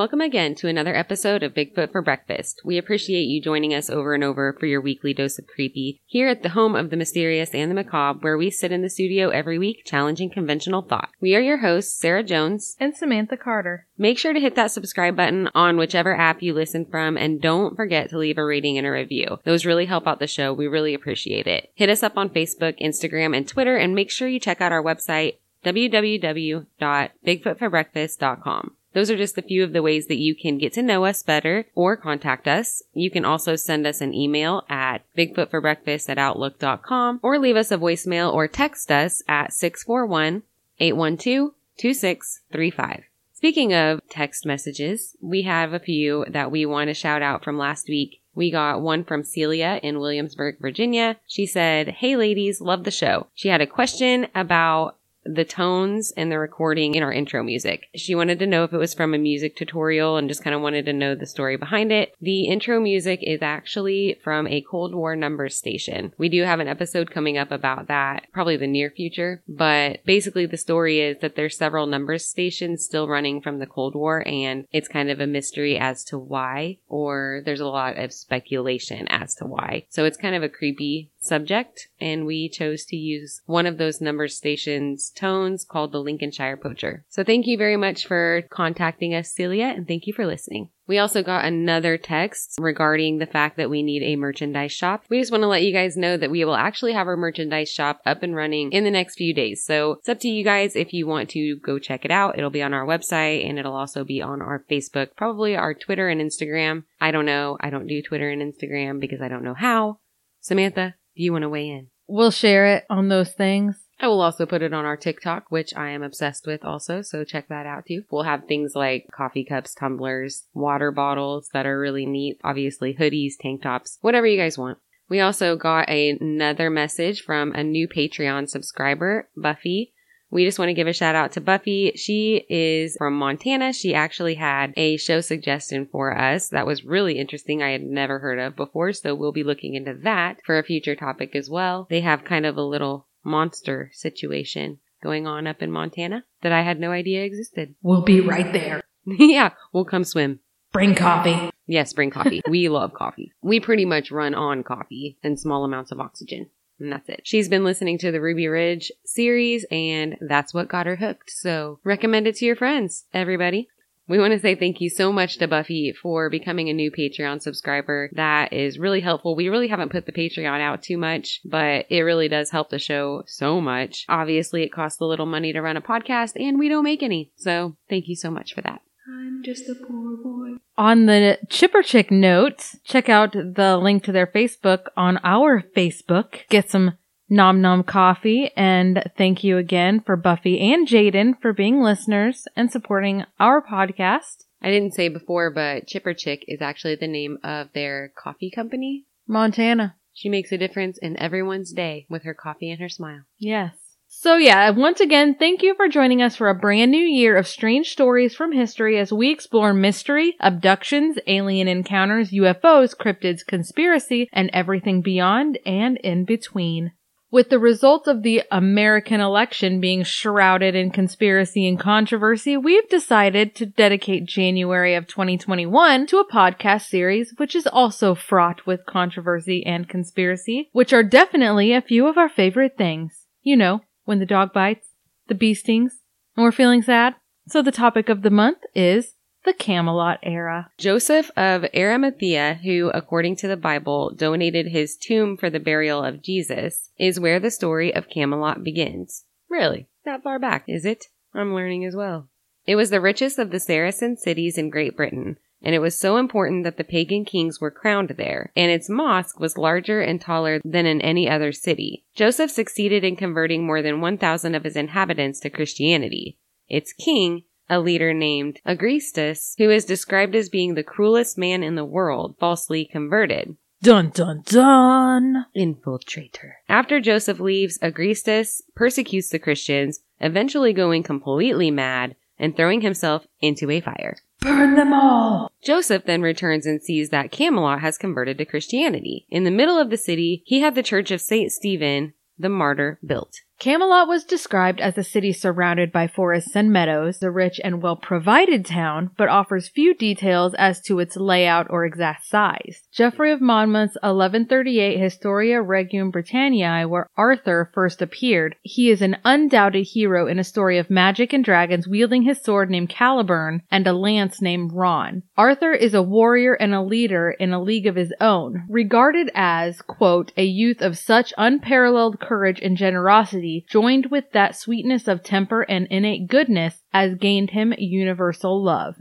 Welcome again to another episode of Bigfoot for Breakfast. We appreciate you joining us over and over for your weekly dose of creepy here at the home of the mysterious and the macabre, where we sit in the studio every week challenging conventional thought. We are your hosts, Sarah Jones. and Samantha Carter. Make sure to hit that subscribe button on whichever app you listen from and don't forget to leave a rating and a review. Those really help out the show. We really appreciate it. Hit us up on Facebook, Instagram, and Twitter and make sure you check out our website www.bigfootforbreakfast.com. Those are just a few of the ways that you can get to know us better or contact us. You can also send us an email at bigfootforbreakfast at outlook.com or leave us a voicemail or text us at 641 812 2635. Speaking of text messages, we have a few that we want to shout out from last week. We got one from Celia in Williamsburg, Virginia. She said, Hey ladies, love the show. She had a question about the tones and the recording in our intro music. She wanted to know if it was from a music tutorial and just kind of wanted to know the story behind it. The intro music is actually from a Cold War numbers station. We do have an episode coming up about that, probably the near future, but basically the story is that there's several numbers stations still running from the Cold War and it's kind of a mystery as to why, or there's a lot of speculation as to why. So it's kind of a creepy subject and we chose to use one of those number stations tones called the Lincolnshire Poacher. So thank you very much for contacting us, Celia, and thank you for listening. We also got another text regarding the fact that we need a merchandise shop. We just want to let you guys know that we will actually have our merchandise shop up and running in the next few days. So it's up to you guys if you want to go check it out. It'll be on our website and it'll also be on our Facebook, probably our Twitter and Instagram. I don't know. I don't do Twitter and Instagram because I don't know how. Samantha, you want to weigh in? We'll share it on those things. I will also put it on our TikTok, which I am obsessed with also, so check that out too. We'll have things like coffee cups, tumblers, water bottles that are really neat, obviously hoodies, tank tops, whatever you guys want. We also got another message from a new Patreon subscriber, Buffy. We just want to give a shout out to Buffy. She is from Montana. She actually had a show suggestion for us that was really interesting. I had never heard of before, so we'll be looking into that for a future topic as well. They have kind of a little monster situation going on up in Montana that I had no idea existed. We'll be right there. yeah, we'll come swim. Bring coffee. Yes, bring coffee. we love coffee. We pretty much run on coffee and small amounts of oxygen. And that's it. She's been listening to the Ruby Ridge series and that's what got her hooked. So recommend it to your friends, everybody. We want to say thank you so much to Buffy for becoming a new Patreon subscriber. That is really helpful. We really haven't put the Patreon out too much, but it really does help the show so much. Obviously, it costs a little money to run a podcast and we don't make any. So thank you so much for that. I'm just a poor boy. On the Chipper Chick note, check out the link to their Facebook on our Facebook. Get some Nom Nom Coffee, and thank you again for Buffy and Jaden for being listeners and supporting our podcast. I didn't say before, but Chipper Chick is actually the name of their coffee company. Montana. She makes a difference in everyone's day with her coffee and her smile. Yes. So yeah, once again, thank you for joining us for a brand new year of strange stories from history as we explore mystery, abductions, alien encounters, UFOs, cryptids, conspiracy, and everything beyond and in between. With the results of the American election being shrouded in conspiracy and controversy, we've decided to dedicate January of 2021 to a podcast series which is also fraught with controversy and conspiracy, which are definitely a few of our favorite things. You know, when the dog bites, the bee stings, and we're feeling sad. So the topic of the month is the Camelot era. Joseph of Arimathea, who, according to the Bible, donated his tomb for the burial of Jesus, is where the story of Camelot begins. Really? That far back, is it? I'm learning as well. It was the richest of the Saracen cities in Great Britain, and it was so important that the pagan kings were crowned there, and its mosque was larger and taller than in any other city. Joseph succeeded in converting more than 1,000 of his inhabitants to Christianity. Its king, a leader named Agrestes, who is described as being the cruelest man in the world, falsely converted. Dun dun dun! Infiltrator. After Joseph leaves, Agrestes persecutes the Christians, eventually going completely mad and throwing himself into a fire. Burn them all! Joseph then returns and sees that Camelot has converted to Christianity. In the middle of the city, he had the church of St. Stephen the martyr built. Camelot was described as a city surrounded by forests and meadows, a rich and well provided town, but offers few details as to its layout or exact size. Geoffrey of Monmouth's 1138 Historia Regum Britanniae, where Arthur first appeared, he is an undoubted hero in a story of magic and dragons wielding his sword named Caliburn and a lance named Ron. Arthur is a warrior and a leader in a league of his own, regarded as, quote, a youth of such unparalleled courage and generosity joined with that sweetness of temper and innate goodness, as gained him universal love.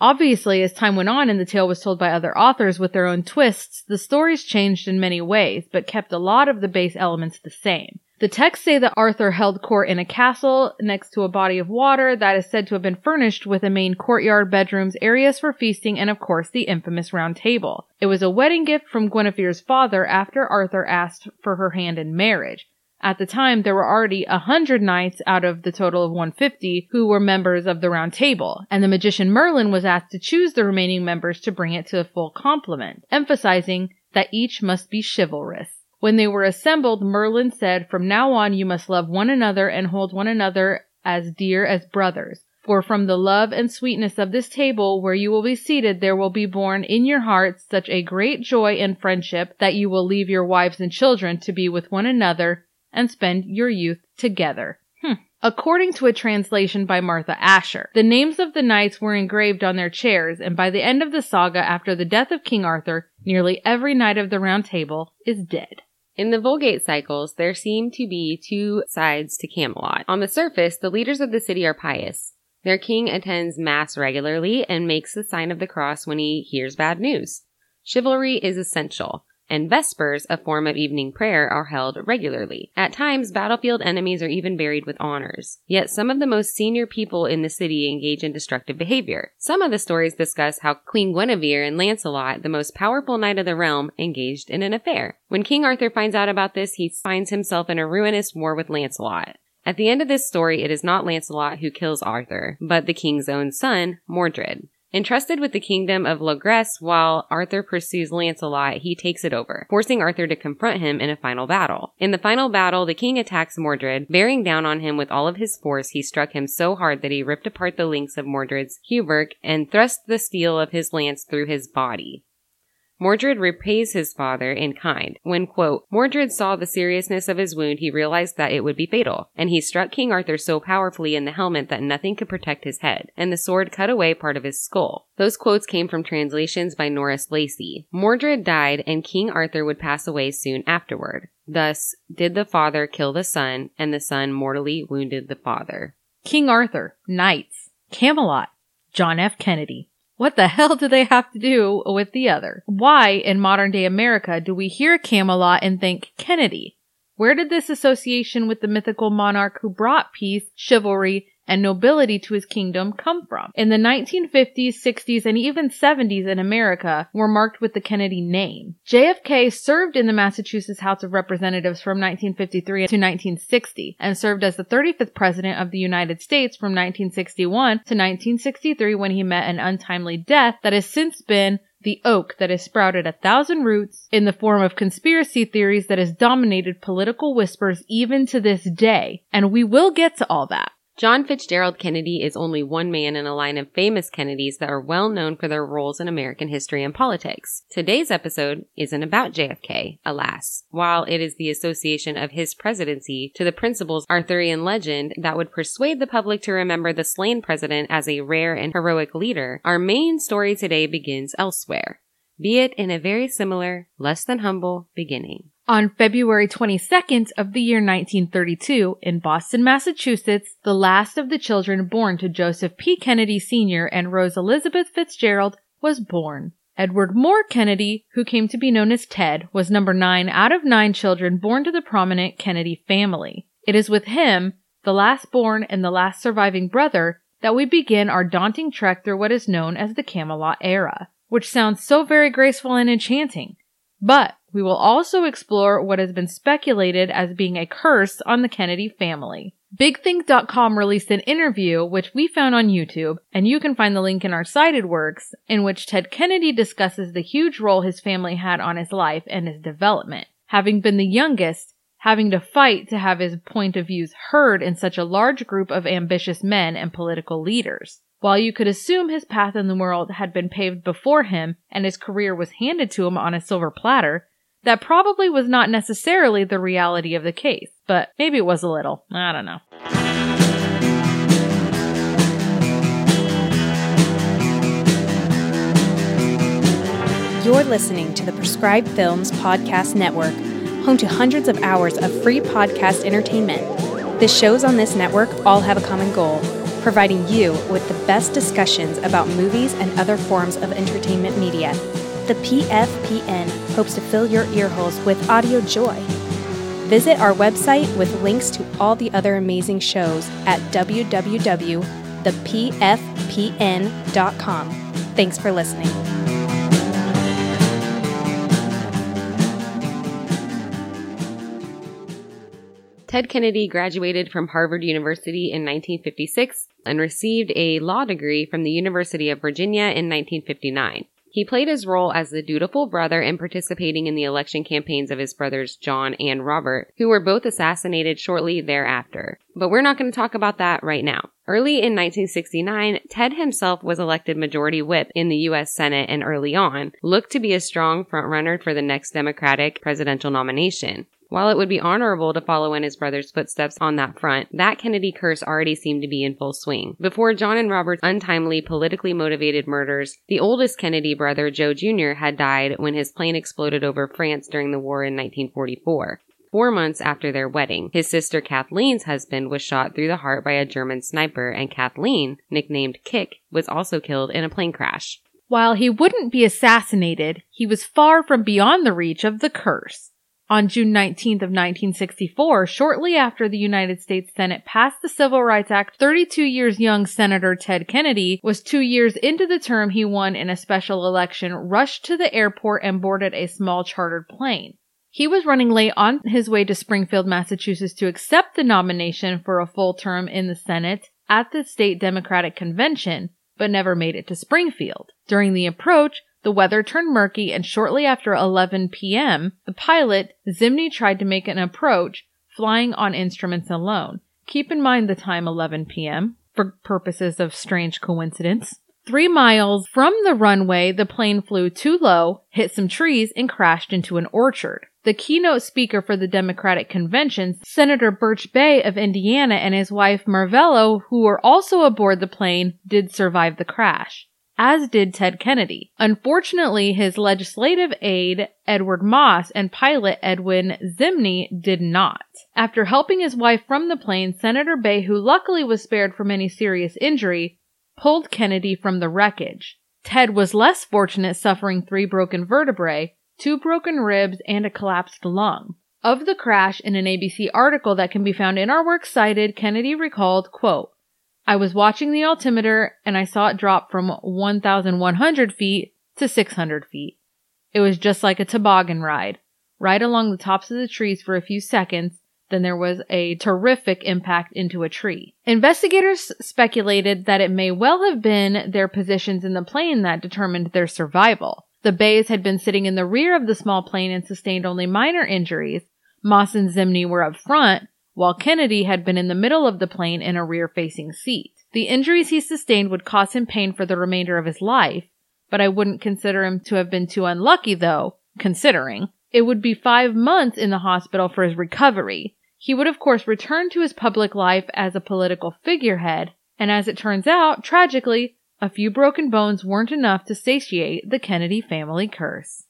Obviously, as time went on and the tale was told by other authors with their own twists, the stories changed in many ways, but kept a lot of the base elements the same. The texts say that Arthur held court in a castle next to a body of water that is said to have been furnished with a main courtyard, bedrooms, areas for feasting, and of course the infamous round table. It was a wedding gift from Guinevere's father after Arthur asked for her hand in marriage. At the time, there were already a hundred knights out of the total of 150 who were members of the Round Table, and the magician Merlin was asked to choose the remaining members to bring it to a full complement, emphasizing that each must be chivalrous. When they were assembled, Merlin said, From now on you must love one another and hold one another as dear as brothers. For from the love and sweetness of this table where you will be seated, there will be born in your hearts such a great joy and friendship that you will leave your wives and children to be with one another and spend your youth together. Hmm. According to a translation by Martha Asher, the names of the knights were engraved on their chairs, and by the end of the saga, after the death of King Arthur, nearly every knight of the Round Table is dead. In the Vulgate cycles, there seem to be two sides to Camelot. On the surface, the leaders of the city are pious. Their king attends mass regularly and makes the sign of the cross when he hears bad news. Chivalry is essential and Vespers, a form of evening prayer, are held regularly. At times, battlefield enemies are even buried with honors. Yet some of the most senior people in the city engage in destructive behavior. Some of the stories discuss how Queen Guinevere and Lancelot, the most powerful knight of the realm, engaged in an affair. When King Arthur finds out about this, he finds himself in a ruinous war with Lancelot. At the end of this story, it is not Lancelot who kills Arthur, but the king's own son, Mordred. Entrusted with the kingdom of Logres while Arthur pursues Lancelot, he takes it over, forcing Arthur to confront him in a final battle. In the final battle, the king attacks Mordred. Bearing down on him with all of his force, he struck him so hard that he ripped apart the links of Mordred's hauberk and thrust the steel of his lance through his body. Mordred repays his father in kind. When, quote, Mordred saw the seriousness of his wound, he realized that it would be fatal, and he struck King Arthur so powerfully in the helmet that nothing could protect his head, and the sword cut away part of his skull. Those quotes came from translations by Norris Lacy. Mordred died, and King Arthur would pass away soon afterward. Thus, did the father kill the son, and the son mortally wounded the father. King Arthur, Knights, Camelot, John F. Kennedy. What the hell do they have to do with the other? Why, in modern day America, do we hear Camelot and think Kennedy? Where did this association with the mythical monarch who brought peace, chivalry, and nobility to his kingdom come from. In the 1950s, 60s, and even 70s in America were marked with the Kennedy name. JFK served in the Massachusetts House of Representatives from 1953 to 1960 and served as the 35th President of the United States from 1961 to 1963 when he met an untimely death that has since been the oak that has sprouted a thousand roots in the form of conspiracy theories that has dominated political whispers even to this day. And we will get to all that. John Fitzgerald Kennedy is only one man in a line of famous Kennedys that are well known for their roles in American history and politics. Today's episode isn't about JFK, alas, while it is the association of his presidency to the principles Arthurian legend that would persuade the public to remember the slain president as a rare and heroic leader. Our main story today begins elsewhere, be it in a very similar, less than humble beginning. On February 22nd of the year 1932, in Boston, Massachusetts, the last of the children born to Joseph P. Kennedy Sr. and Rose Elizabeth Fitzgerald was born. Edward Moore Kennedy, who came to be known as Ted, was number nine out of nine children born to the prominent Kennedy family. It is with him, the last born and the last surviving brother, that we begin our daunting trek through what is known as the Camelot era, which sounds so very graceful and enchanting. But we will also explore what has been speculated as being a curse on the Kennedy family. BigThink.com released an interview, which we found on YouTube, and you can find the link in our cited works, in which Ted Kennedy discusses the huge role his family had on his life and his development. Having been the youngest, having to fight to have his point of views heard in such a large group of ambitious men and political leaders. While you could assume his path in the world had been paved before him and his career was handed to him on a silver platter, that probably was not necessarily the reality of the case, but maybe it was a little. I don't know. You're listening to the Prescribed Films Podcast Network, home to hundreds of hours of free podcast entertainment. The shows on this network all have a common goal providing you with the best discussions about movies and other forms of entertainment media. The PFPN hopes to fill your earholes with audio joy. Visit our website with links to all the other amazing shows at www.thepfpn.com. Thanks for listening. Ted Kennedy graduated from Harvard University in 1956 and received a law degree from the University of Virginia in 1959. He played his role as the dutiful brother in participating in the election campaigns of his brothers John and Robert, who were both assassinated shortly thereafter. But we're not going to talk about that right now. Early in 1969, Ted himself was elected majority whip in the U.S. Senate and early on looked to be a strong frontrunner for the next Democratic presidential nomination. While it would be honorable to follow in his brother's footsteps on that front, that Kennedy curse already seemed to be in full swing. Before John and Robert's untimely, politically motivated murders, the oldest Kennedy brother, Joe Jr., had died when his plane exploded over France during the war in 1944. Four months after their wedding, his sister Kathleen's husband was shot through the heart by a German sniper, and Kathleen, nicknamed Kick, was also killed in a plane crash. While he wouldn't be assassinated, he was far from beyond the reach of the curse. On June 19th of 1964, shortly after the United States Senate passed the Civil Rights Act, 32 years young Senator Ted Kennedy was two years into the term he won in a special election, rushed to the airport and boarded a small chartered plane. He was running late on his way to Springfield, Massachusetts to accept the nomination for a full term in the Senate at the state Democratic convention, but never made it to Springfield. During the approach, the weather turned murky, and shortly after 11 p.m., the pilot, Zimny, tried to make an approach, flying on instruments alone. Keep in mind the time 11 p.m. for purposes of strange coincidence. Three miles from the runway, the plane flew too low, hit some trees, and crashed into an orchard. The keynote speaker for the Democratic convention, Senator Birch Bayh of Indiana and his wife Marvella, who were also aboard the plane, did survive the crash as did Ted Kennedy. Unfortunately, his legislative aide, Edward Moss, and pilot Edwin Zimny did not. After helping his wife from the plane, Senator Bayh, who luckily was spared from any serious injury, pulled Kennedy from the wreckage. Ted was less fortunate, suffering three broken vertebrae, two broken ribs, and a collapsed lung. Of the crash, in an ABC article that can be found in our works cited, Kennedy recalled, quote, I was watching the altimeter and I saw it drop from 1,100 feet to 600 feet. It was just like a toboggan ride, right along the tops of the trees for a few seconds. Then there was a terrific impact into a tree. Investigators speculated that it may well have been their positions in the plane that determined their survival. The Bayhs had been sitting in the rear of the small plane and sustained only minor injuries. Moss and Zimny were up front, while Kennedy had been in the middle of the plane in a rear facing seat. The injuries he sustained would cause him pain for the remainder of his life, but I wouldn't consider him to have been too unlucky though, considering. It would be five months in the hospital for his recovery. He would of course return to his public life as a political figurehead, and as it turns out, tragically, a few broken bones weren't enough to satiate the Kennedy family curse.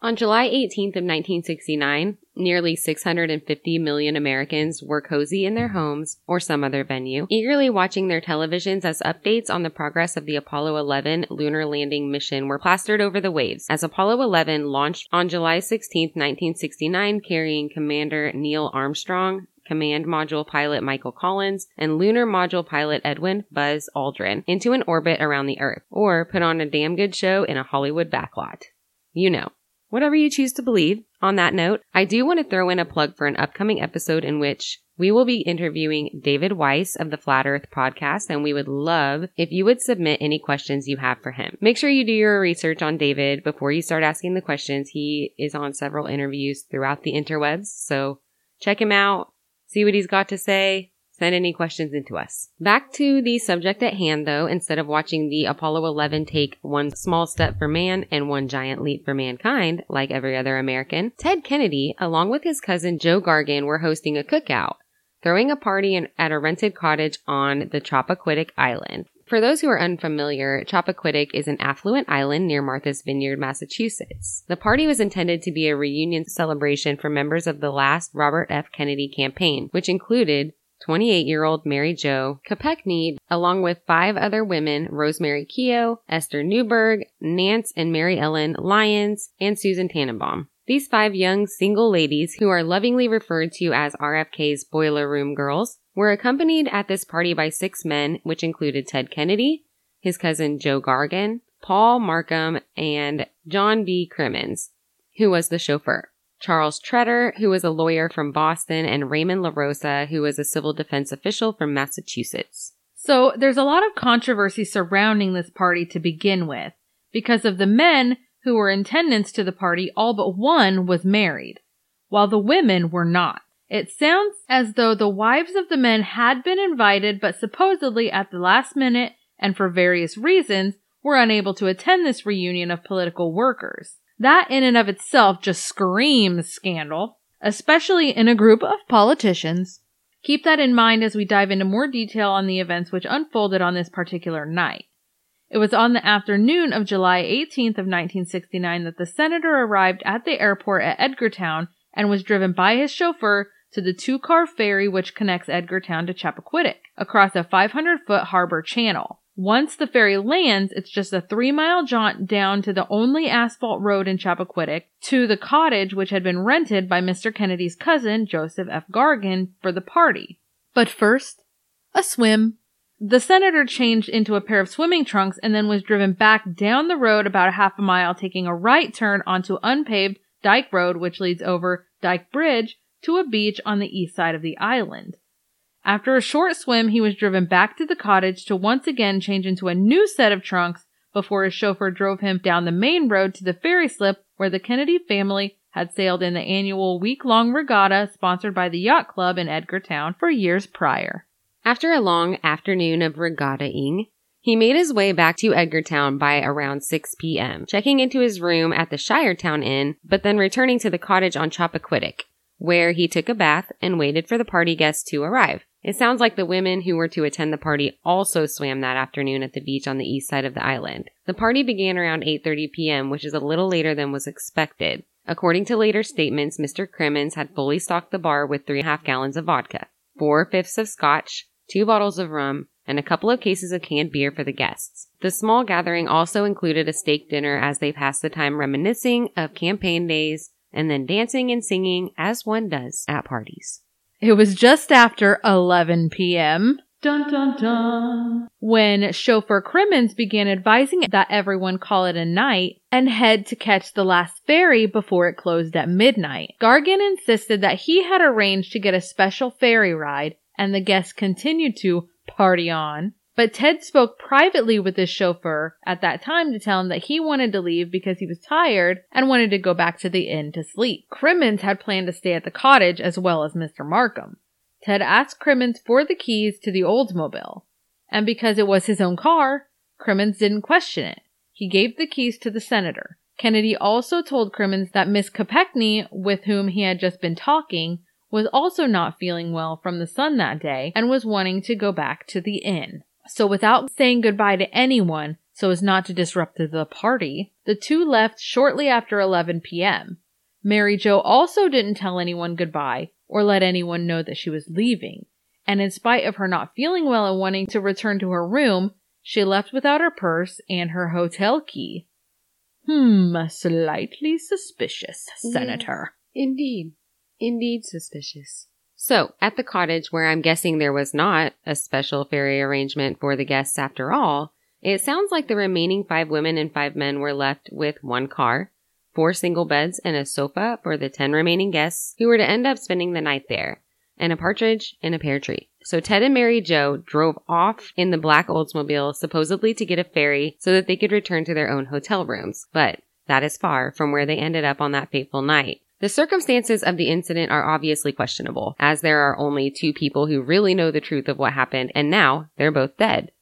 On July 18th of 1969, nearly 650 million Americans were cozy in their homes or some other venue, eagerly watching their televisions as updates on the progress of the Apollo 11 lunar landing mission were plastered over the waves as Apollo 11 launched on July 16, 1969, carrying Commander Neil Armstrong, Command Module pilot Michael Collins, and Lunar Module pilot Edwin Buzz Aldrin into an orbit around the Earth, or put on a damn good show in a Hollywood backlot. You know whatever you choose to believe. On that note, I do want to throw in a plug for an upcoming episode in which We will be interviewing David Weiss of the Flat Earth podcast, and we would love if you would submit any questions you have for him. Make sure you do your research on David before you start asking the questions. He is on several interviews throughout the interwebs, so check him out, see what he's got to say, send any questions into us. Back to the subject at hand though, instead of watching the Apollo 11 take one small step for man and one giant leap for mankind, like every other American, Ted Kennedy, along with his cousin Joe Gargan, were hosting a cookout, throwing a party in, at a rented cottage on the Chappaquiddick Island. For those who are unfamiliar, Chappaquiddick is an affluent island near Martha's Vineyard, Massachusetts. The party was intended to be a reunion celebration for members of the last Robert F. Kennedy campaign, which included 28 year old Mary Jo Kopechne, along with five other women, Rosemary Keough, Esther Newberg, Nance and Mary Ellen Lyons, and Susan Tannenbaum. These five young single ladies, who are lovingly referred to as RFK's Boiler Room Girls, were accompanied at this party by six men, which included Ted Kennedy, his cousin Joe Gargan, Paul Markham, and John B. Crimmins, who was the chauffeur. Charles Tretter, who was a lawyer from Boston, and Raymond LaRosa, who was a civil defense official from Massachusetts. So there's a lot of controversy surrounding this party to begin with. Because of the men who were in attendance to the party, all but one was married, while the women were not. It sounds as though the wives of the men had been invited, but supposedly at the last minute and for various reasons were unable to attend this reunion of political workers. That in and of itself just screams scandal, especially in a group of politicians. Keep that in mind as we dive into more detail on the events which unfolded on this particular night. It was on the afternoon of July 18th of 1969 that the senator arrived at the airport at Edgartown and was driven by his chauffeur to the two-car ferry which connects Edgartown to Chappaquiddick across a 500-foot harbor channel. Once the ferry lands, it's just a three mile jaunt down to the only asphalt road in Chappaquiddick to the cottage which had been rented by Mr. Kennedy's cousin, Joseph F. Gargan, for the party. But first, a swim. The senator changed into a pair of swimming trunks and then was driven back down the road about a half a mile, taking a right turn onto unpaved Dyke Road, which leads over Dyke Bridge to a beach on the east side of the island. After a short swim, he was driven back to the cottage to once again change into a new set of trunks before his chauffeur drove him down the main road to the ferry slip where the Kennedy family had sailed in the annual week long regatta sponsored by the Yacht Club in Edgartown for years prior. After a long afternoon of regattaing, he made his way back to Edgartown by around 6 p.m., checking into his room at the Shiretown Inn, but then returning to the cottage on Chappaquiddick, where he took a bath and waited for the party guests to arrive. It sounds like the women who were to attend the party also swam that afternoon at the beach on the east side of the island. The party began around 8:30 p.m., which is a little later than was expected. According to later statements, Mr. Crimmins had fully stocked the bar with three and a half gallons of vodka, four fifths of scotch, two bottles of rum, and a couple of cases of canned beer for the guests. The small gathering also included a steak dinner as they passed the time reminiscing of campaign days and then dancing and singing as one does at parties. It was just after 11 p.m. Dun dun dun. When chauffeur Crimmins began advising that everyone call it a night and head to catch the last ferry before it closed at midnight. Gargan insisted that he had arranged to get a special ferry ride and the guests continued to party on. But Ted spoke privately with his chauffeur at that time to tell him that he wanted to leave because he was tired and wanted to go back to the inn to sleep. Crimmins had planned to stay at the cottage as well as Mr. Markham. Ted asked Crimmins for the keys to the Oldsmobile, and because it was his own car, Crimmins didn't question it. He gave the keys to the senator. Kennedy also told Crimmins that Miss Kopechne, with whom he had just been talking, was also not feeling well from the sun that day and was wanting to go back to the inn. So without saying goodbye to anyone, so as not to disrupt the party, the two left shortly after 11 p.m. Mary Jo also didn't tell anyone goodbye or let anyone know that she was leaving, and in spite of her not feeling well and wanting to return to her room, she left without her purse and her hotel key. Hmm, slightly suspicious, Senator. Yeah, indeed. Indeed suspicious. So, at the cottage where I'm guessing there was not a special ferry arrangement for the guests after all, it sounds like the remaining five women and five men were left with one car, four single beds, and a sofa for the ten remaining guests who were to end up spending the night there. and a partridge in a pear tree. So Ted and Mary Jo drove off in the black Oldsmobile supposedly to get a ferry so that they could return to their own hotel rooms. But that is far from where they ended up on that fateful night. The circumstances of the incident are obviously questionable, as there are only two people who really know the truth of what happened, and now they're both dead.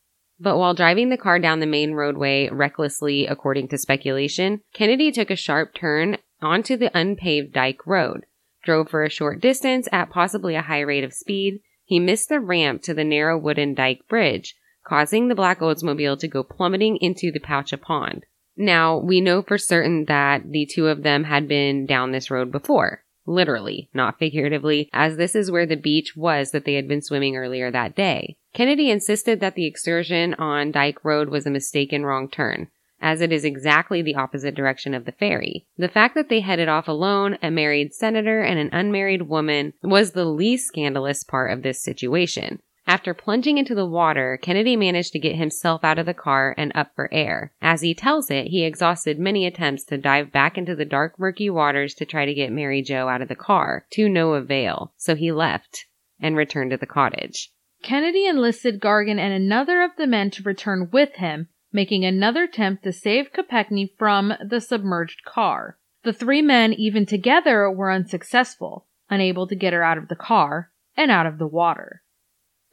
But while driving the car down the main roadway recklessly, according to speculation, Kennedy took a sharp turn onto the unpaved Dyke road, drove for a short distance at possibly a high rate of speed. He missed the ramp to the narrow wooden Dyke bridge, causing the black Oldsmobile to go plummeting into the Poucha Pond. Now, we know for certain that the two of them had been down this road before. Literally, not figuratively, as this is where the beach was that they had been swimming earlier that day. Kennedy insisted that the excursion on Dyke Road was a mistaken wrong turn, as it is exactly the opposite direction of the ferry. The fact that they headed off alone, a married senator and an unmarried woman, was the least scandalous part of this situation. After plunging into the water, Kennedy managed to get himself out of the car and up for air. As he tells it, he exhausted many attempts to dive back into the dark, murky waters to try to get Mary Jo out of the car, to no avail, so he left and returned to the cottage. Kennedy enlisted Gargan and another of the men to return with him, making another attempt to save Kopechne from the submerged car. The three men, even together, were unsuccessful, unable to get her out of the car and out of the water.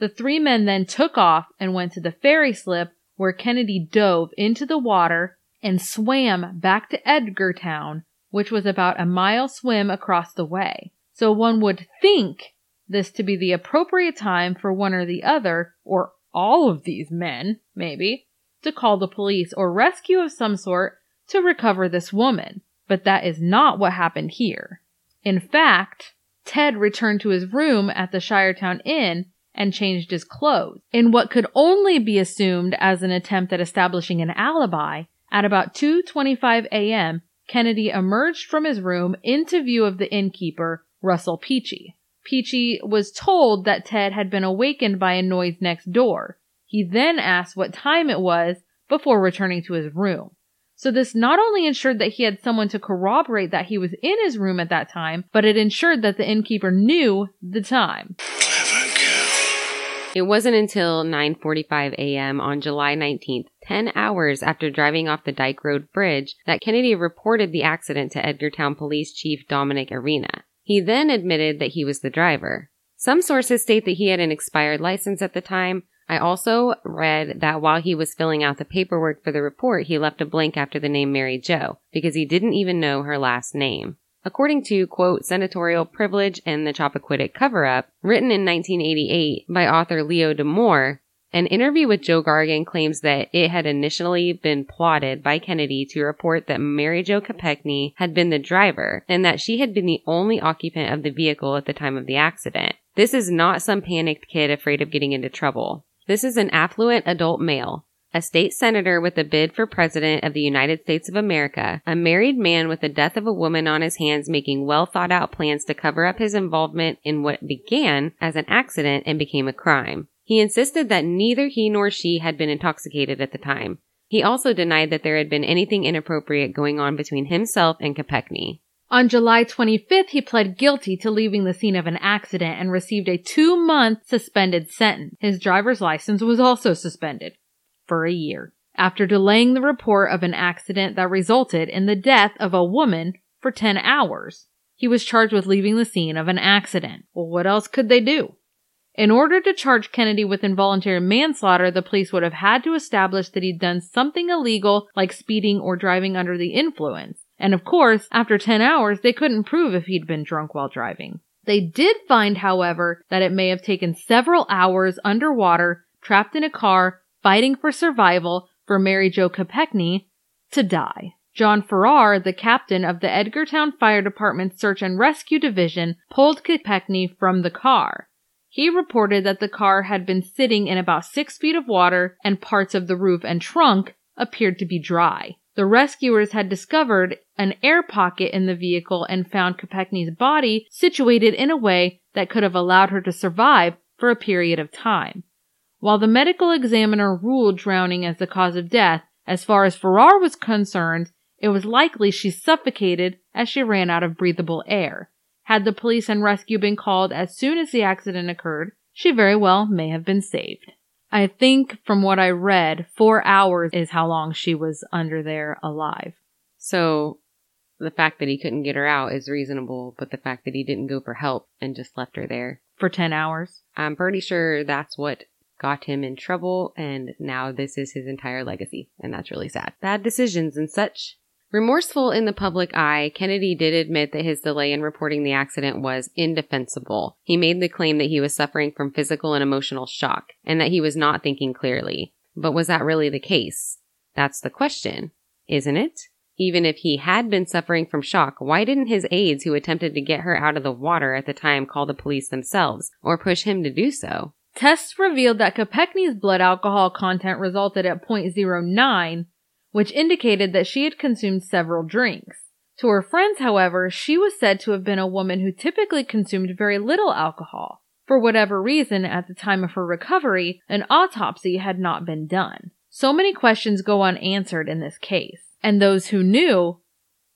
The three men then took off and went to the ferry slip where Kennedy dove into the water and swam back to Edgartown, which was about a mile swim across the way. So one would think this to be the appropriate time for one or the other, or all of these men, maybe, to call the police or rescue of some sort to recover this woman. But that is not what happened here. In fact, Ted returned to his room at the Shiretown Inn and changed his clothes. In what could only be assumed as an attempt at establishing an alibi, at about 2:25 a.m., Kennedy emerged from his room into view of the innkeeper, Russell Peachey. Peachey was told that Ted had been awakened by a noise next door. He then asked what time it was before returning to his room. So this not only ensured that he had someone to corroborate that he was in his room at that time, but it ensured that the innkeeper knew the time. It wasn't until 9:45 a.m. on July 19th, 10 hours after driving off the Dyke Road Bridge, that Kennedy reported the accident to Edgartown Police Chief Dominic Arena. He then admitted that he was the driver. Some sources state that he had an expired license at the time. I also read that while he was filling out the paperwork for the report, he left a blank after the name Mary Jo because he didn't even know her last name. According to, quote, Senatorial Privilege and the Chappaquiddick Cover Up, written in 1988 by author Leo Damore, an interview with Joe Gargan claims that it had initially been plotted by Kennedy to report that Mary Jo Kopechne had been the driver and that she had been the only occupant of the vehicle at the time of the accident. This is not some panicked kid afraid of getting into trouble. This is an affluent adult male a state senator with a bid for president of the United States of America, a married man with the death of a woman on his hands making well thought out plans to cover up his involvement in what began as an accident and became a crime. He insisted that neither he nor she had been intoxicated at the time. He also denied that there had been anything inappropriate going on between himself and Kopechne. On July 25th, he pled guilty to leaving the scene of an accident and received a two month suspended sentence. His driver's license was also suspended for a year after delaying the report of an accident that resulted in the death of a woman for 10 hours. He was charged with leaving the scene of an accident. Well, what else could they do? In order to charge Kennedy with involuntary manslaughter, the police would have had to establish that he'd done something illegal like speeding or driving under the influence. And of course, after 10 hours, they couldn't prove if he'd been drunk while driving. They did find, however, that it may have taken several hours underwater, trapped in a car, fighting for survival for Mary Jo Kopechne to die. John Farrar, the captain of the Edgartown Fire Department Search and Rescue Division, pulled Kopechne from the car. He reported that the car had been sitting in about six feet of water and parts of the roof and trunk appeared to be dry. The rescuers had discovered an air pocket in the vehicle and found Kopechne's body situated in a way that could have allowed her to survive for a period of time. While the medical examiner ruled drowning as the cause of death, as far as Farrar was concerned, it was likely she suffocated as she ran out of breathable air. Had the police and rescue been called as soon as the accident occurred, she very well may have been saved. I think from what I read, four hours is how long she was under there alive. So the fact that he couldn't get her out is reasonable, but the fact that he didn't go for help and just left her there, For 10 hours. I'm pretty sure that's what got him in trouble, and now this is his entire legacy, and that's really sad. Bad decisions and such. Remorseful in the public eye, Kennedy did admit that his delay in reporting the accident was indefensible. He made the claim that he was suffering from physical and emotional shock, and that he was not thinking clearly. But was that really the case? That's the question, isn't it? Even if he had been suffering from shock, why didn't his aides who attempted to get her out of the water at the time call the police themselves or push him to do so? Tests revealed that Kopechne's blood alcohol content resulted at 0.09, which indicated that she had consumed several drinks. To her friends, however, she was said to have been a woman who typically consumed very little alcohol. For whatever reason, at the time of her recovery, an autopsy had not been done. So many questions go unanswered in this case, and those who knew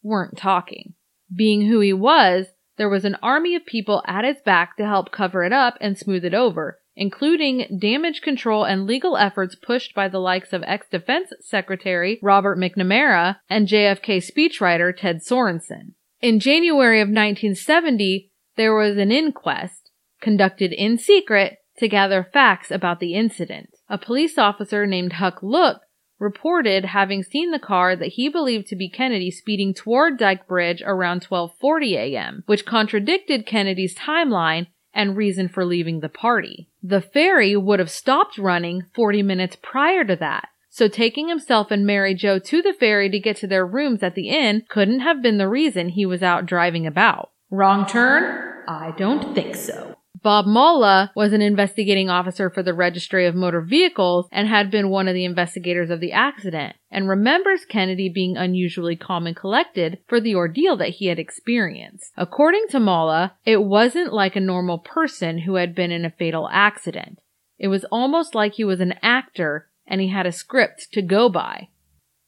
weren't talking. Being who he was, there was an army of people at his back to help cover it up and smooth it over, including damage control and legal efforts pushed by the likes of ex-defense secretary Robert McNamara and JFK speechwriter Ted Sorensen. In January of 1970, there was an inquest conducted in secret to gather facts about the incident. A police officer named Huck Look reported having seen the car that he believed to be Kennedy speeding toward Dyke Bridge around 12:40 a.m., which contradicted Kennedy's timeline and reason for leaving the party. The ferry would have stopped running 40 minutes prior to that. So taking himself and Mary Jo to the ferry to get to their rooms at the inn couldn't have been the reason he was out driving about. Wrong turn? I don't think so. Bob Molla was an investigating officer for the Registry of Motor Vehicles and had been one of the investigators of the accident and remembers Kennedy being unusually calm and collected for the ordeal that he had experienced. According to Molla, it wasn't like a normal person who had been in a fatal accident. It was almost like he was an actor and he had a script to go by.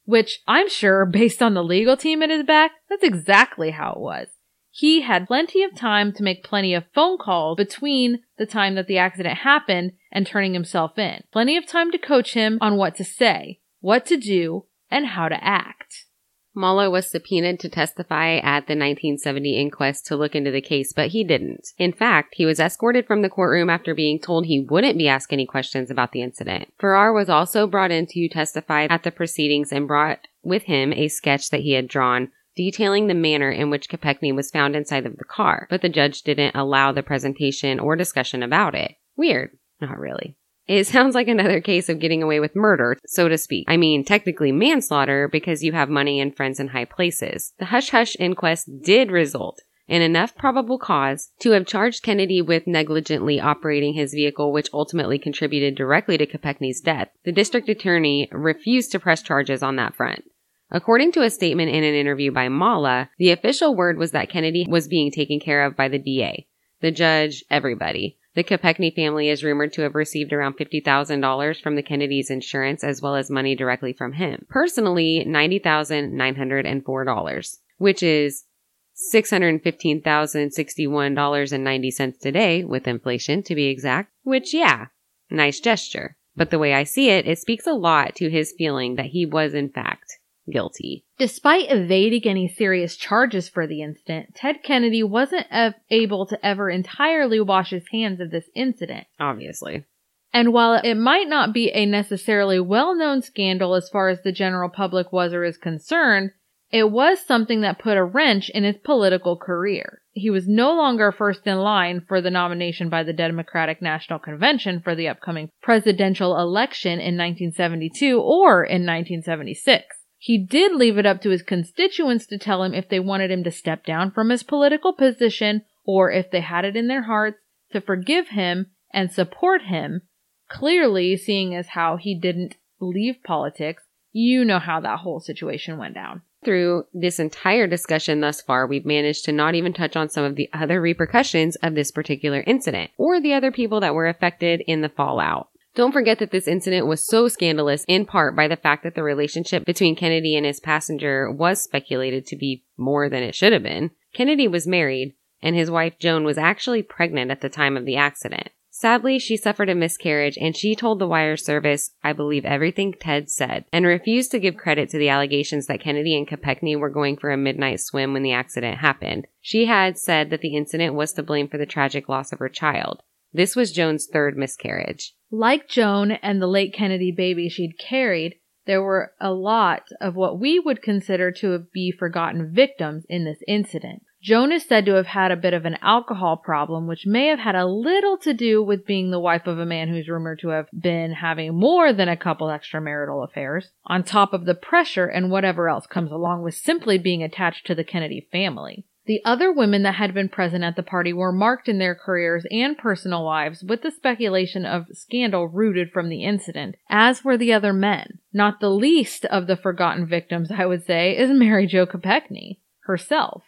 Which I'm sure, based on the legal team at his back, that's exactly how it was. He had plenty of time to make plenty of phone calls between the time that the accident happened and turning himself in. Plenty of time to coach him on what to say, what to do, and how to act. Molla was subpoenaed to testify at the 1970 inquest to look into the case, but he didn't. In fact, he was escorted from the courtroom after being told he wouldn't be asked any questions about the incident. Farrar was also brought in to testify at the proceedings and brought with him a sketch that he had drawn detailing the manner in which Kopechne was found inside of the car, but the judge didn't allow the presentation or discussion about it. Weird. Not really. It sounds like another case of getting away with murder, so to speak. I mean, technically manslaughter because you have money and friends in high places. The hush hush inquest did result in enough probable cause to have charged Kennedy with negligently operating his vehicle, which ultimately contributed directly to Kopechne's death. The district attorney refused to press charges on that front. According to a statement in an interview by Molla, the official word was that Kennedy was being taken care of by the DA, the judge, everybody. The Kopechne family is rumored to have received around $50,000 from the Kennedy's insurance as well as money directly from him. Personally, $90,904, which is $615,061.90 today with inflation to be exact, which yeah, nice gesture. But the way I see it, it speaks a lot to his feeling that he was in fact guilty. Despite evading any serious charges for the incident, Ted Kennedy wasn't able to ever entirely wash his hands of this incident. Obviously. And while it might not be a necessarily well-known scandal as far as the general public was or is concerned, it was something that put a wrench in his political career. He was no longer first in line for the nomination by the Democratic National Convention for the upcoming presidential election in 1972 or in 1976. He did leave it up to his constituents to tell him if they wanted him to step down from his political position or if they had it in their hearts to forgive him and support him. Clearly, seeing as how he didn't leave politics, you know how that whole situation went down. Through this entire discussion thus far, we've managed to not even touch on some of the other repercussions of this particular incident or the other people that were affected in the fallout. Don't forget that this incident was so scandalous in part by the fact that the relationship between Kennedy and his passenger was speculated to be more than it should have been. Kennedy was married, and his wife Joan was actually pregnant at the time of the accident. Sadly, she suffered a miscarriage and she told the wire service, I believe everything Ted said, and refused to give credit to the allegations that Kennedy and Kopechne were going for a midnight swim when the accident happened. She had said that the incident was to blame for the tragic loss of her child. This was Joan's third miscarriage. Like Joan and the late Kennedy baby she'd carried, there were a lot of what we would consider to be forgotten victims in this incident. Joan is said to have had a bit of an alcohol problem, which may have had a little to do with being the wife of a man who's rumored to have been having more than a couple extramarital affairs, on top of the pressure and whatever else comes along with simply being attached to the Kennedy family. The other women that had been present at the party were marked in their careers and personal lives with the speculation of scandal rooted from the incident, as were the other men. Not the least of the forgotten victims, I would say, is Mary Jo Kopechne herself.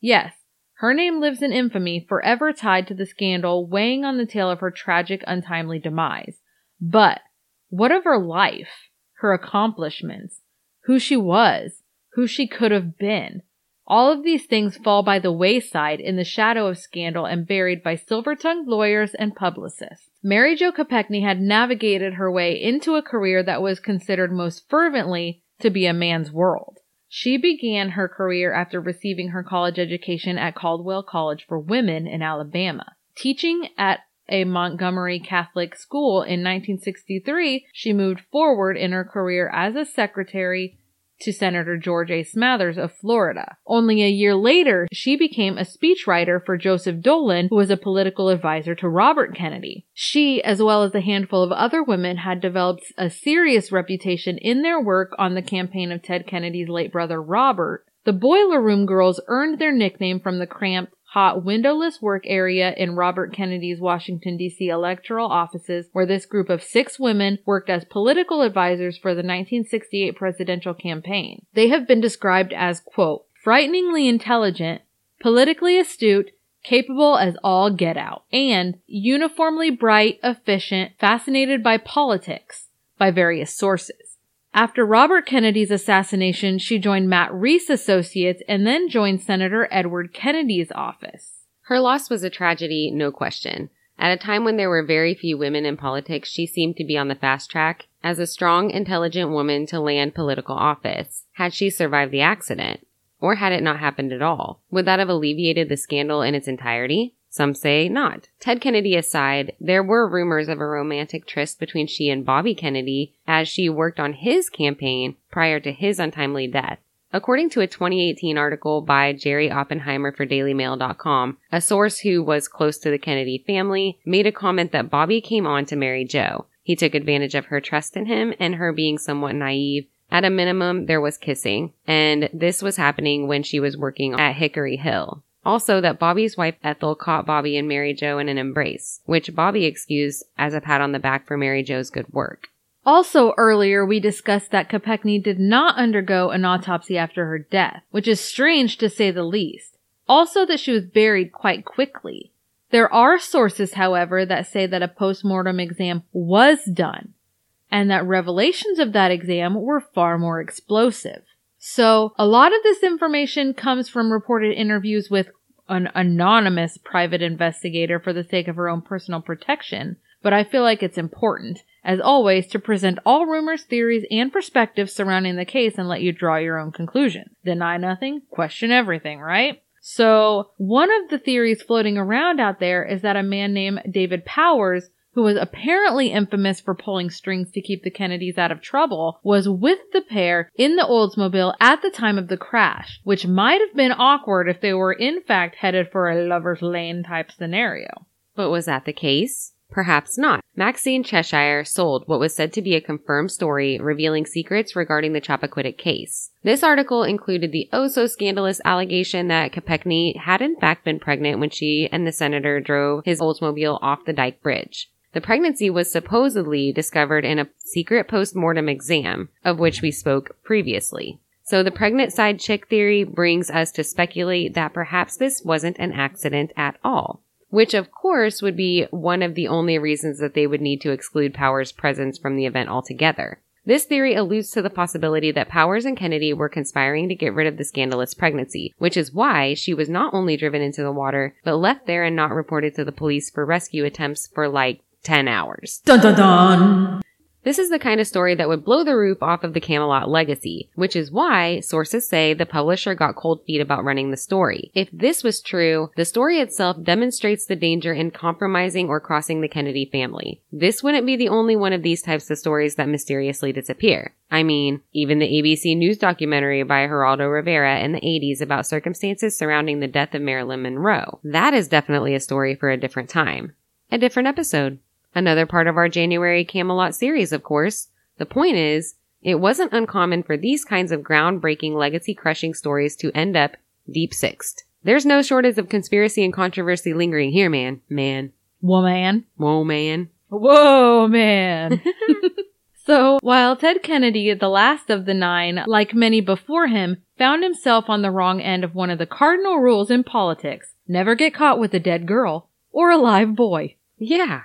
Yes, her name lives in infamy, forever tied to the scandal weighing on the tale of her tragic, untimely demise. But what of her life, her accomplishments, who she was, who she could have been? All of these things fall by the wayside in the shadow of scandal and buried by silver-tongued lawyers and publicists. Mary Jo Kopechne had navigated her way into a career that was considered most fervently to be a man's world. She began her career after receiving her college education at Caldwell College for Women in Alabama. Teaching at a Montgomery Catholic school in 1963, she moved forward in her career as a secretary to Senator George A. Smathers of Florida. Only a year later, she became a speechwriter for Joseph Dolan, who was a political advisor to Robert Kennedy. She, as well as a handful of other women, had developed a serious reputation in their work on the campaign of Ted Kennedy's late brother Robert. The Boiler Room Girls earned their nickname from the cramped hot windowless work area in Robert Kennedy's Washington DC electoral offices where this group of six women worked as political advisors for the 1968 presidential campaign. They have been described as, quote, frighteningly intelligent, politically astute, capable as all get out, and uniformly bright, efficient, fascinated by politics by various sources. After Robert Kennedy's assassination, she joined Matt Reese Associates and then joined Senator Edward Kennedy's office. Her loss was a tragedy, no question. At a time when there were very few women in politics, she seemed to be on the fast track as a strong, intelligent woman to land political office. Had she survived the accident? Or had it not happened at all? Would that have alleviated the scandal in its entirety? Some say not. Ted Kennedy aside, there were rumors of a romantic tryst between she and Bobby Kennedy as she worked on his campaign prior to his untimely death. According to a 2018 article by Jerry Oppenheimer for DailyMail.com, a source who was close to the Kennedy family made a comment that Bobby came on to Mary Jo. He took advantage of her trust in him and her being somewhat naive. At a minimum, there was kissing, and this was happening when she was working at Hickory Hill. Also, that Bobby's wife Ethel caught Bobby and Mary Jo in an embrace, which Bobby excused as a pat on the back for Mary Jo's good work. Also earlier, we discussed that Kopechne did not undergo an autopsy after her death, which is strange to say the least. Also that she was buried quite quickly. There are sources, however, that say that a post-mortem exam was done, and that revelations of that exam were far more explosive. So a lot of this information comes from reported interviews with an anonymous private investigator for the sake of her own personal protection, but I feel like it's important, as always, to present all rumors, theories, and perspectives surrounding the case and let you draw your own conclusion. Deny nothing, question everything, right? So, one of the theories floating around out there is that a man named David Powers who was apparently infamous for pulling strings to keep the Kennedys out of trouble, was with the pair in the Oldsmobile at the time of the crash, which might have been awkward if they were in fact headed for a lover's lane type scenario. But was that the case? Perhaps not. Maxine Cheshire sold what was said to be a confirmed story revealing secrets regarding the Chappaquiddick case. This article included the oh so scandalous allegation that Kopechne had in fact been pregnant when she and the senator drove his Oldsmobile off the Dyke Bridge. The pregnancy was supposedly discovered in a secret post-mortem exam, of which we spoke previously. So the pregnant side chick theory brings us to speculate that perhaps this wasn't an accident at all. Which of course would be one of the only reasons that they would need to exclude Powers' presence from the event altogether. This theory alludes to the possibility that Powers and Kennedy were conspiring to get rid of the scandalous pregnancy, which is why she was not only driven into the water, but left there and not reported to the police for rescue attempts for like 10 hours. Dun dun dun. This is the kind of story that would blow the roof off of the Camelot legacy, which is why sources say the publisher got cold feet about running the story. If this was true, the story itself demonstrates the danger in compromising or crossing the Kennedy family. This wouldn't be the only one of these types of stories that mysteriously disappear. I mean, even the ABC News documentary by Geraldo Rivera in the 80s about circumstances surrounding the death of Marilyn Monroe. That is definitely a story for a different time. A different episode. Another part of our January Camelot series, of course. The point is, it wasn't uncommon for these kinds of groundbreaking legacy crushing stories to end up deep sixed. There's no shortage of conspiracy and controversy lingering here, man. Man. Woman. Whoa, man. Whoa, man. so, while Ted Kennedy, the last of the nine, like many before him, found himself on the wrong end of one of the cardinal rules in politics never get caught with a dead girl or a live boy. Yeah.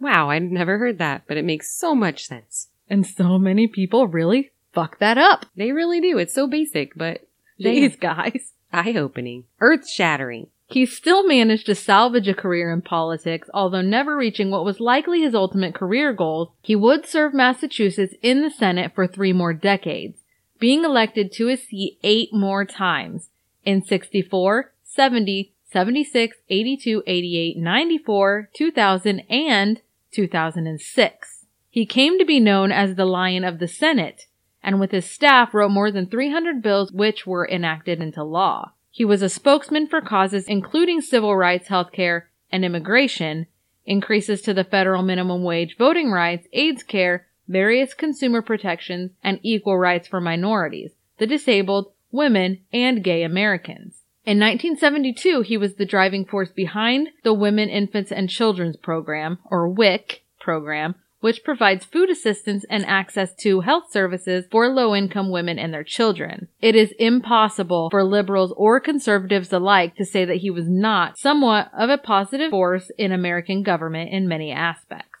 Wow, I'd never heard that, but it makes so much sense. And so many people really fuck that up. They really do. It's so basic, but These guys. eye opening, earth shattering. He still managed to salvage a career in politics, although never reaching what was likely his ultimate career goals. He would serve Massachusetts in the Senate for three more decades, being elected to his seat eight more times in 64, 70, 76, 82, 88, 94, 2000, and 2006. He came to be known as the Lion of the Senate, and with his staff wrote more than 300 bills which were enacted into law. He was a spokesman for causes including civil rights, healthcare, and immigration, increases to the federal minimum wage, voting rights, AIDS care, various consumer protections, and equal rights for minorities, the disabled, women, and gay Americans. In 1972, he was the driving force behind the Women, Infants, and Children's Program, or WIC program, which provides food assistance and access to health services for low income women and their children. It is impossible for liberals or conservatives alike to say that he was not somewhat of a positive force in American government in many aspects.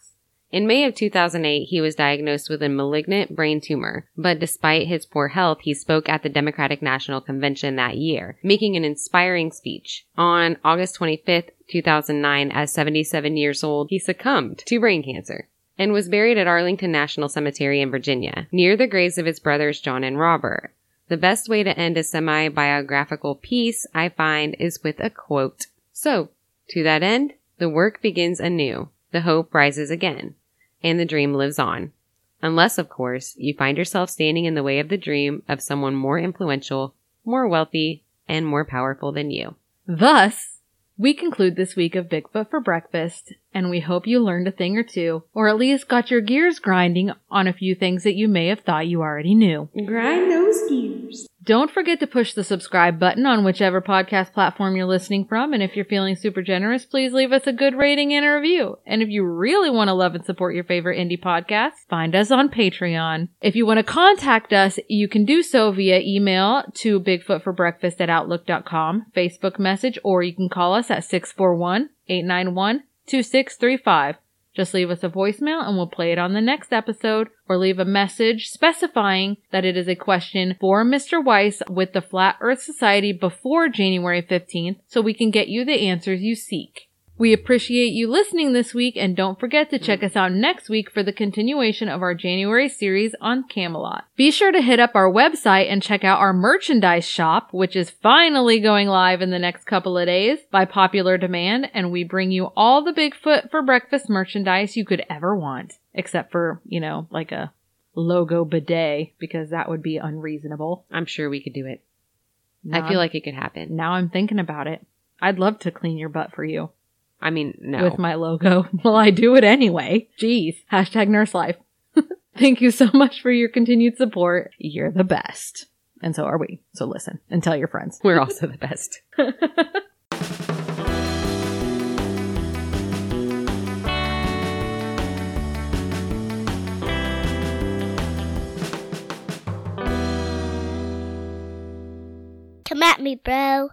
In May of 2008, he was diagnosed with a malignant brain tumor, but despite his poor health, he spoke at the Democratic National Convention that year, making an inspiring speech. On August 25th, 2009, at 77 years old, he succumbed to brain cancer and was buried at Arlington National Cemetery in Virginia, near the graves of his brothers John and Robert. The best way to end a semi-biographical piece, I find, is with a quote. So, to that end, the work begins anew, the hope rises again, and the dream lives on. Unless, of course, you find yourself standing in the way of the dream of someone more influential, more wealthy, and more powerful than you. Thus, we conclude this week of Bigfoot for Breakfast, and we hope you learned a thing or two, or at least got your gears grinding on a few things that you may have thought you already knew. Grind those gears. Don't forget to push the subscribe button on whichever podcast platform you're listening from. And if you're feeling super generous, please leave us a good rating and a review. And if you really want to love and support your favorite indie podcasts, find us on Patreon. If you want to contact us, you can do so via email to bigfootforbreakfast at outlook.com, Facebook message, or you can call us at 641 891 2635. Just leave us a voicemail and we'll play it on the next episode or leave a message specifying that it is a question for Mr. Weiss with the Flat Earth Society before January 15th so we can get you the answers you seek. We appreciate you listening this week and don't forget to check us out next week for the continuation of our January series on Camelot. Be sure to hit up our website and check out our merchandise shop, which is finally going live in the next couple of days by popular demand, and we bring you all the Bigfoot for breakfast merchandise you could ever want. Except for, you know, like a logo bidet, because that would be unreasonable. I'm sure we could do it. Now I feel like it could happen. now I'm thinking about it. I'd love to clean your butt for you. I mean, no. with my logo. Well, I do it anyway. Jeez. Hashtag nurse life. Thank you so much for your continued support. You're the best. And so are we. So listen and tell your friends. We're also the best. Come at me, bro.